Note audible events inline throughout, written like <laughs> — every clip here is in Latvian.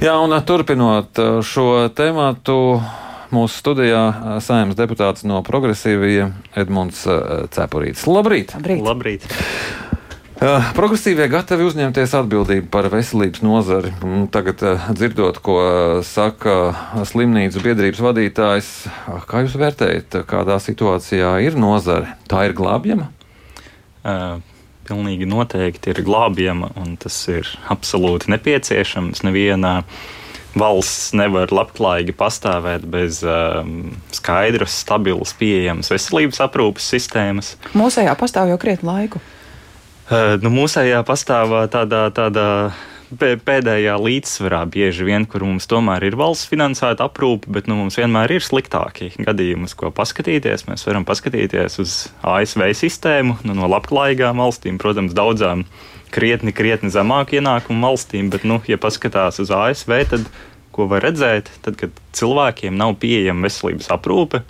Jā, un turpinot šo tēmātu, mūsu studijā saimnes deputāts no progresīvie Edmunds Cepurīts. Labrīt! Labrīt! Labrīt. Progresīvie gatavi uzņemties atbildību par veselības nozari. Tagad, dzirdot, ko saka slimnīcu biedrības vadītājs, kā jūs vērtējat, kādā situācijā ir nozare? Tā ir glābjama? Uh, pilnīgi noteikti ir glābjama, un tas ir absolūti nepieciešams. Nevienā valsts nevar labklājīgi pastāvēt bez um, skaidras, stabilas, pieejamas veselības aprūpes sistēmas. Mūsējā pastāv jau krietni laiku. Uh, nu, mūsējā pastāv tādā, tādā pēdējā līdzsvarā bieži vien, kur mums tomēr ir valsts finansēta aprūpe, bet nu, mums vienmēr ir sliktāki gadījumi, uz ko paskatīties. Mēs varam paskatīties uz ASV sistēmu, nu, no labklājīgām valstīm, protams, daudzām krietni, krietni zemāku ienākumu valstīm, bet, nu, ja paskatās uz ASV, tad ko var redzēt, tad, kad cilvēkiem nav pieejama veselības aprūpe,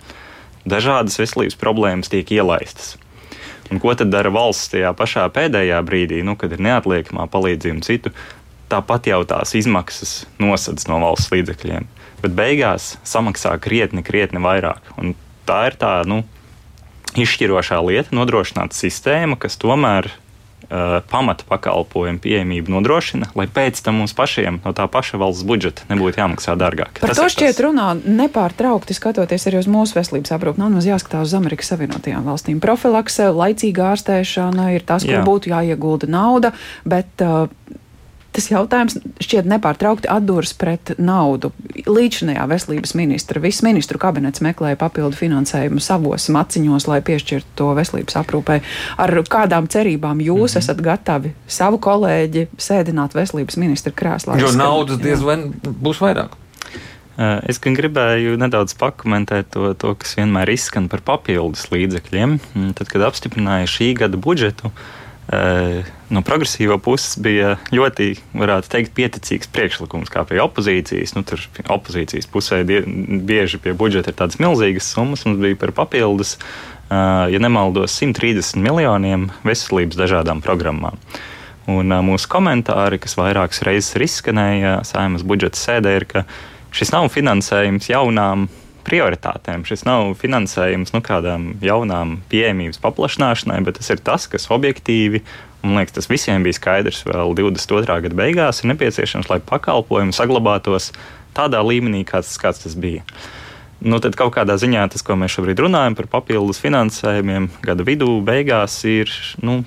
dažādas veselības problēmas tiek ielaistas. Un ko tad dara valsts tajā pašā pēdējā brīdī, nu, kad ir neatliekamā palīdzība un citu? Tāpat jau tās izmaksas nosedz no valsts līdzekļiem. Bet beigās samaksā krietni, krietni vairāk. Un tā ir tā nu, izšķirošā lieta, nodrošināt sistēmu, kas tomēr uh, pamata pakalpojumu pieejamību nodrošina, lai pēc tam mums pašiem no tā paša valsts budžeta nebūtu jāmaksā dārgāk. Par tas to šķiet tas... runā nepārtraukti skatoties arī uz mūsu veselības aprūpi. Nav mums jāskatās uz Amerikas Savienotajām valstīm. Profilakse, laicīga ārstēšana ir tas, kur Jā. būtu jāiegulda nauda, bet uh, Tas jautājums šķiet nepārtraukti atduras pret naudu. Līdzinājā veselības ministra, viss ministru kabinets meklēja papildu finansējumu savos maciņos, lai piešķirtu to veselības aprūpē. Ar kādām cerībām jūs mm -hmm. esat gatavi savu kolēģi sēdināt veselības ministra krēslā? Jo naudas diez vai būs vairāk. Es gan gribēju nedaudz pakomentēt to, to, kas vienmēr izskan par papildus līdzekļiem. Tad, kad apstiprināja šī gada budžetu, uh, no progresīvo puses bija ļoti, varētu teikt, pieticīgs priekšlikums, kā pie opozīcijas. Nu, tur opozīcijas pusē die, bieži pie budžeta ir tādas milzīgas summas. Mums bija par papildus, ja nemaldos, 130 miljoniem veselības dažādām programmām. Un mūsu komentāri, kas vairākas reizes ir izskanēja saimnes budžeta sēdē, ir, ka šis nav finansējums jaunām prioritātēm. Šis nav finansējums nu, kādām jaunām pieejamības paplašināšanai, bet tas ir tas, kas objektīvi, un liekas, tas visiem bija skaidrs vēl 22. gada beigās, ir nepieciešams, lai pakalpojumi saglabātos tādā līmenī, kāds, kāds tas bija. Nu, tad kaut kādā ziņā tas, ko mēs šobrīd runājam par papildus finansējumiem, gada vidū, beigās ir nu,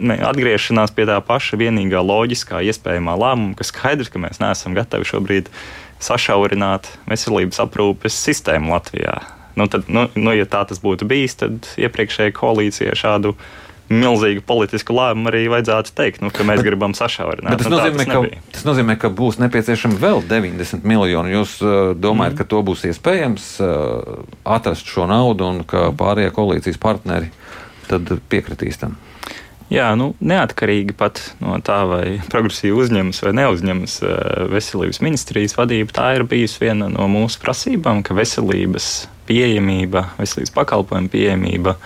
ne, atgriešanās pie tā paša vienīgā loģiskā iespējamā lēmuma, ka skaidrs, ka mēs neesam gatavi šobrīd sašaurināt veselības aprūpes sistēmu Latvijā. Nu, tad, nu, nu, ja tā tas būtu bijis, tad iepriekšējai koalīcijai šādu milzīgu politisku lēmumu arī vajadzētu teikt, nu, ka mēs bet, gribam sašaurināt. Tas, nu, nozīmē, tas, ka, tas nozīmē, ka būs nepieciešami vēl 90 miljoni. Jūs uh, domājat, mm. ka to būs iespējams uh, atrast šo naudu un ka pārējie koalīcijas partneri tad piekritīs tam? Jā, nu, neatkarīgi pat no tā, vai progresīvi uzņemas vai neuzņemas eh, veselības ministrijas vadība, tā ir bijusi viena no mūsu prasībām, ka veselības pieejamība, veselības pakalpojumu pieejamība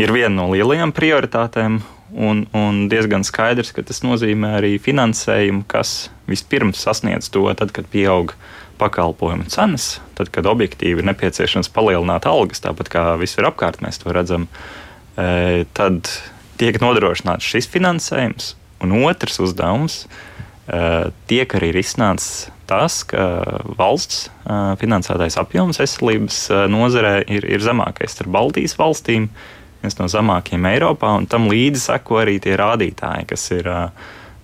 ir viena no lielajām prioritātēm. Un, un diezgan skaidrs, ka tas nozīmē arī finansējumu, kas vispirms sasniedz to, tad, kad pieaug pakalpojumu cenas, tad, kad objektīvi ir nepieciešams palielināt algas, tāpat kā visur apkārt mēs to redzam. E, tad tiek nodrošināts šis finansējums, un otrs uzdevums uh, tiek arī risināts tas, ka valsts uh, finansētais apjoms veselības uh, nozarē ir, ir zemākais starp Baltijas valstīm, viens no zemākajiem Eiropā, un tam līdzi seko arī tie rādītāji, kas ir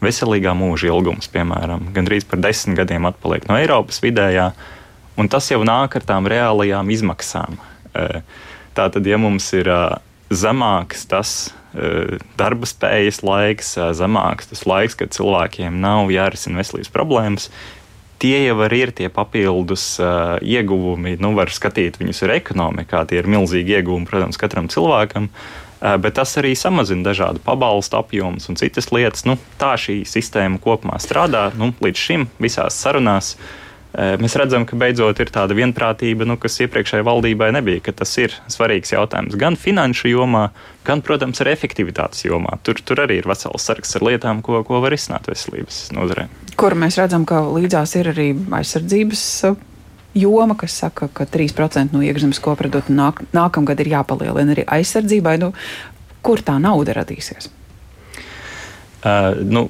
veselīgā mūža ilgums, piemēram, gandrīz par desmit gadiem atpaliek no Eiropas vidējā, un tas jau nāk ar tām reālajām izmaksām. Tātad, ja mums ir zemāks tas Eh, darba spējas laiks, eh, zemāks tas laiks, kad cilvēkiem nav jārisina veselības problēmas. Tie jau ir tie papildus uh, ieguvumi. Nu, var skatīt viņus ar ekonomikā, tie ir milzīgi ieguvumi, protams, katram cilvēkam. Uh, bet tas arī samazina dažādu pabalstu apjomus un citas lietas. Nu, tā šī sistēma kopumā strādā. Nu, līdz šim visās sarunās uh, Mēs redzam, ka beidzot ir tāda vienprātība, nu, kas iepriekšējai valdībai nebija, ka tas ir svarīgs jautājums gan finanšu jomā, gan, protams, arī efektivitātes jomā. Tur, tur arī ir vesels sarks ar lietām, ko, ko var izsnākt veselības nozarē. Kur mēs redzam, ka līdzās ir arī aizsardzības joma, kas saka, ka 3% no iekšzemes koprodukta nāk, nākamgad ir jāpalielina arī aizsardzībai. Nu, kur tā nauda radīsies? Uh, nu,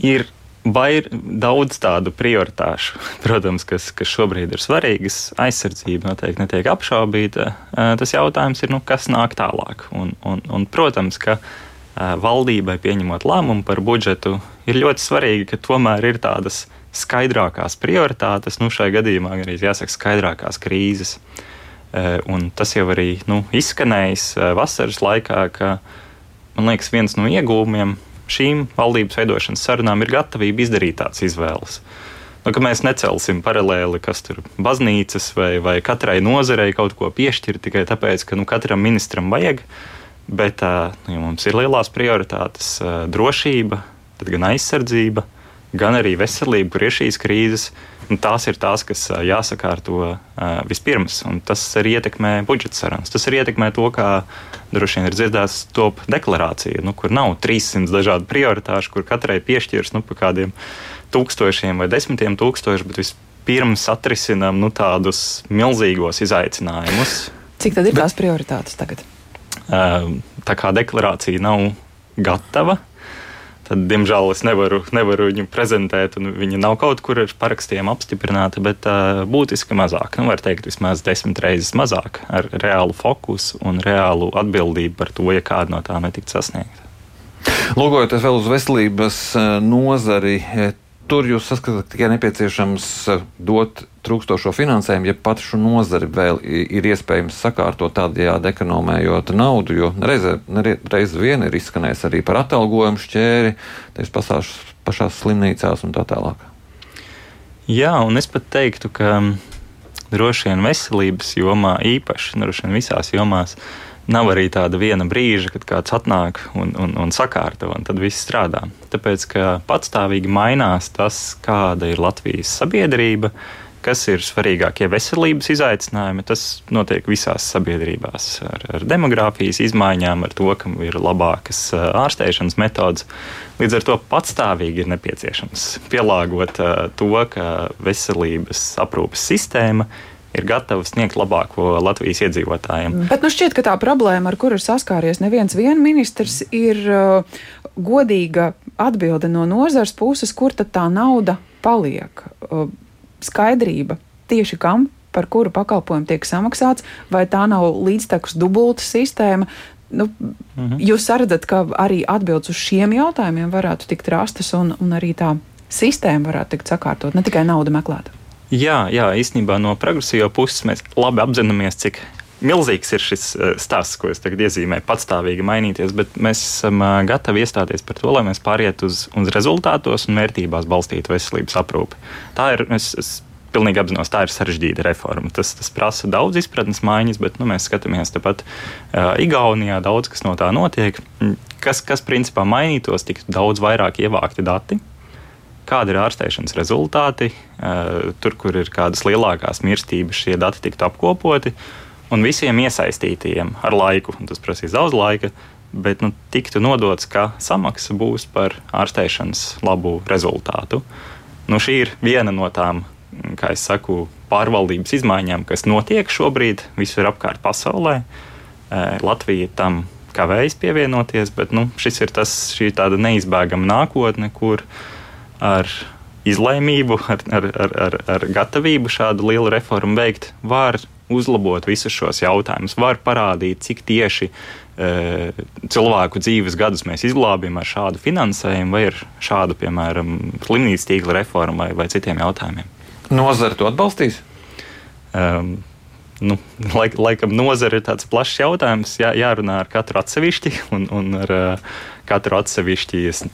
ir Vai ir daudz tādu prioritāšu, <laughs> protams, kas, kas šobrīd ir svarīgas. Aizsardzība noteikti netiek apšaubīta. Tas jautājums ir, nu, kas nāk tālāk. Un, un, un, protams, ka valdībai pieņemot lēmumu par budžetu, ir ļoti svarīgi, ka tomēr ir tādas skaidrākās prioritātes, nu, šai gadījumā arī jāsaka skaidrākās krīzes. Un tas jau arī nu, izskanējis vasaras laikā, ka man liekas, viens no iegūmiem šīm valdības veidošanas sarunām ir gatavība izdarīt tādas izvēles. Nu, mēs necelsim paralēli, kas tur ir baznīcas vai, vai katrai nozarei kaut ko piešķirt tikai tāpēc, ka nu, katram ministram vajag. Bet nu, ja mums ir lielās prioritātes drošība, gan aizsardzība, gan arī veselība, kur ir šīs krīzes. Tās ir tās, kas jāsakārto uh, vispirms, un tas arī ietekmē budžeta sarunas. Tas arī ietekmē to, kā droši vien ir dzirdēts top deklarācija, nu, kur nav 300 dažādu prioritāšu, kur katrai piešķirs nu, pa kādiem tūkstošiem vai desmitiem tūkstošiem, bet vispirms atrisinām nu, tādus milzīgos izaicinājumus. Cik tad ir tās prioritātes tagad? Uh, tā kā deklarācija nav gatava, tad, diemžēl, es nevaru, nevaru viņu prezentēt, viņa nav kaut kur ar parakstiem apstiprināta, bet uh, būtiski mazāk. Nu, var teikt, vismaz desmit reizes mazāk, ar reālu fokusu un reālu atbildību par to, ja kāda no tām netiktu sasniegta. Lūkojoties vēl uz veselības nozari, tur jūs saskatāt tikai nepieciešams eh, dot trūkstošo finansējumu, ja pat šo nozari vēl ir iespējams sakārtot tādējādi ekonomējot naudu, jo reize, reiz vien ir izskanējis arī par atalgojumu šķēri, tās pašās, pašās slimnīcās un tā tālāk. Jā, un es pat teiktu, ka droši vien veselības jomā īpaši, droši vien visās jomās, uh, nav arī tāda viena brīža, kad kāds atnāk un, un, un sakārto, un tad viss strādā. Tāpēc, ka patstāvīgi mainās tas, kāda ir Latvijas sabiedrība, kas ir svarīgākie veselības izaicinājumi. Tas notiek visās sabiedrībās ar, ar demogrāfijas izmaiņām, ar to, ka ir labākas ārstēšanas metodas. Līdz ar to patstāvīgi ir nepieciešams pielāgot to, ka veselības aprūpes sistēma ir gatava sniegt labāko Latvijas iedzīvotājiem. Bet nu šķiet, ka tā problēma, ar kuru ir saskāries neviens vien ministrs, ir uh, godīga atbilde no nozars puses, kur tad tā nauda paliek. Uh, skaidrība tieši kam, par kuru pakalpojumu tiek samaksāts, vai tā nav līdztekus dubulta sistēma. Nu, mhm. Jūs redzat, ka arī atbildes uz šiem jautājumiem varētu tikt rastas un, un arī tā sistēma varētu tikt sakārtot, ne tikai nauda meklēta. Jā, jā, īstenībā no progresīvā puses mēs labi apzināmies, cik milzīgs ir šis eh, stāsts, ko es tagad iezīmēju, patstāvīgi mainīties, bet mēs esam eh, gatavi iestāties par to, lai mēs pārietu uz, uz rezultātos un vērtībās balstītu veselības aprūpi. Tā ir. Es, es Pilnīgi apzinos, tā ir sarežģīta reforma. Tas, tas prasa daudz izpratnes maiņas, bet nu, mēs skatāmies tepat uh, Igaunijā, daudz kas no tā notiek. Kas, kas principā mainītos, tiktu daudz vairāk ievākti dati, kādi ir ārstēšanas rezultāti, tur, kur ir kādas lielākās mirstības, šie dati tiktu apkopoti un visiem iesaistītajiem ar laiku, tas prasīs daudz laika, bet nu, tiktu nodots, ka samaksa būs par ārstēšanas labu rezultātu. Nu, šī ir viena no tām, kā jau saku, pārvaldības izmaiņām, kas notiek šobrīd visur apkārt pasaulē. Latvija tam kavējas pievienoties, bet nu, šis ir tas, šī tāda neizbēgama nākotne, kur uh, ar izlēmību, ar, ar, ar, ar, ar gatavību šādu lielu reformu veikt, var uzlabot visus šos jautājumus, var parādīt, cik tieši e, cilvēku dzīves gadus mēs izglābjam ar šādu finansējumu, vai ar šādu, piemēram, slimnīcas tīkla reformu vai, vai citiem jautājumiem. Nozara to atbalstīs? Um, nu, laik, laikam nozara ir tāds plašs jautājums. Jā, jārunā ar katru atsevišķi, un, un ar uh, katru atsevišķi es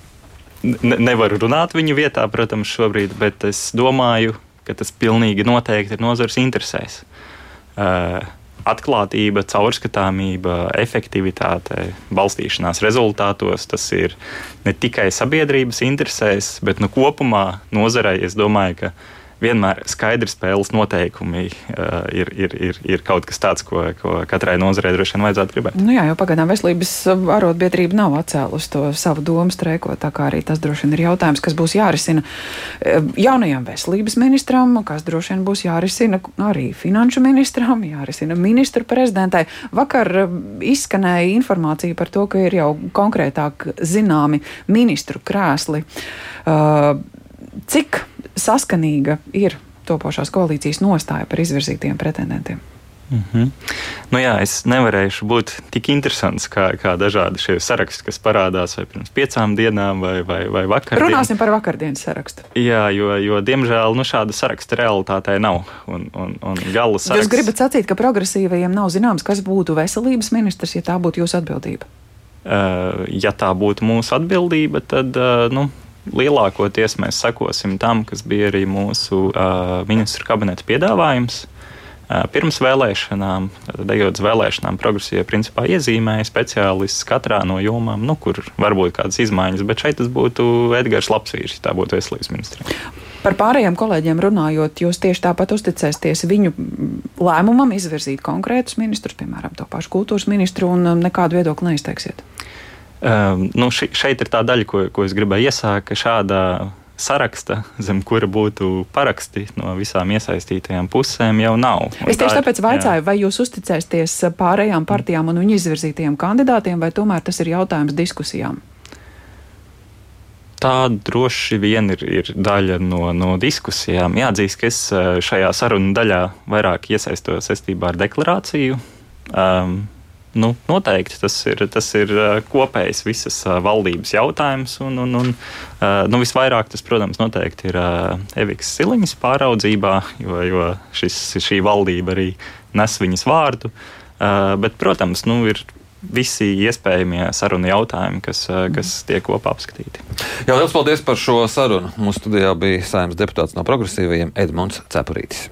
ne, nevaru runāt viņu vietā, protams, šobrīd, bet es domāju, ka tas pilnīgi noteikti ir nozares interesēs. Uh, atklātība, caurskatāmība, efektivitāte, balstīšanās rezultātos. Tas ir ne tikai sabiedrības interesēs, bet nu, kopumā nozarei es domāju, ka vienmēr skaidri spēles noteikumi uh, ir, ir, ir, ir kaut kas tāds, ko, ko katrai nozarei droši vien vajadzētu gribēt. Nu jā, jo pagaidām veselības arotbiedrība nav atcēlusi to savu domu streikot, tā kā arī tas droši vien ir jautājums, kas būs jārisina jaunajam veselības ministram, kas droši vien būs jārisina arī finanšu ministram, jārisina ministru prezidentai. Vakar izskanēja informācija par to, ka ir jau konkrētāk zināmi ministru krēsli. Uh, cik saskanīga ir topošās koalīcijas nostāja par izvirzītiem pretendentiem? Mm -hmm. nu jā, es nevarēšu būt tik interesants kā, kā dažādi šie saraksti, kas parādās vai pirms piecām dienām, vai, vai, vai vakar. Runāsim par vakardienas sarakstu. Jā, jo, jo diemžēl nu, šāda saraksta realitātē nav. Un, un, un saraksts... Jūs gribat sacīt, ka progresīvajiem nav zināms, kas būtu veselības ministrs, ja tā būtu jūsu atbildība? Uh, ja tā būtu mūsu atbildība, tad uh, nu, lielākoties mēs sekosim tam, kas bija arī mūsu uh, ministru kabineta piedāvājums. Uh, pirms vēlēšanām, dejot vēlēšanām, progresīvi principā iezīmēja speciālists katrā no jomām, nu, kur var būt kādas izmaiņas, bet šeit tas būtu Edgars Lapsvīrs, ja tā būtu veselības ministrija. Par pārējiem kolēģiem runājot, jūs tieši tāpat uzticēsieties viņu lēmumam izvirzīt konkrētus ministrus, piemēram, to pašu kultūras ministru, un nekādu viedokli neizteiksiet. Um, nu, ši, šeit ir tā daļa, ko, ko es gribēju iesākt, ka šādā saraksta, zem kura būtu paraksti no visām iesaistītajām pusēm, jau nav. Un es tieši tāpēc vaicāju, jā. vai jūs uzticēsieties pārējām partijām un viņu izvirzītajiem kandidātiem, vai tomēr tas ir jautājums diskusijām? Tā droši vien ir, ir daļa no, no diskusijām. Jāatzīst, ka es eh, šajā sarunu daļā vairāk iesaistos saistībā ar deklarāciju. Um, nu, noteikti tas ir, tas ir kopējs visas valdības jautājums. Un, un, un, nu, visvairāk tas, protams, noteikti ir Eviks Siliņas pāraudzībā, jo, jo šis, šī valdība arī nes viņas vārdu. Bet, protams, nu, ir visi iespējamie sarunu jautājumi, kas, kas tiek kopā apskatīti. Jā, liels paldies par šo sarunu. Mūsu studijā bija saimnes deputāts no progresīvajiem Edmunds Cepurītis.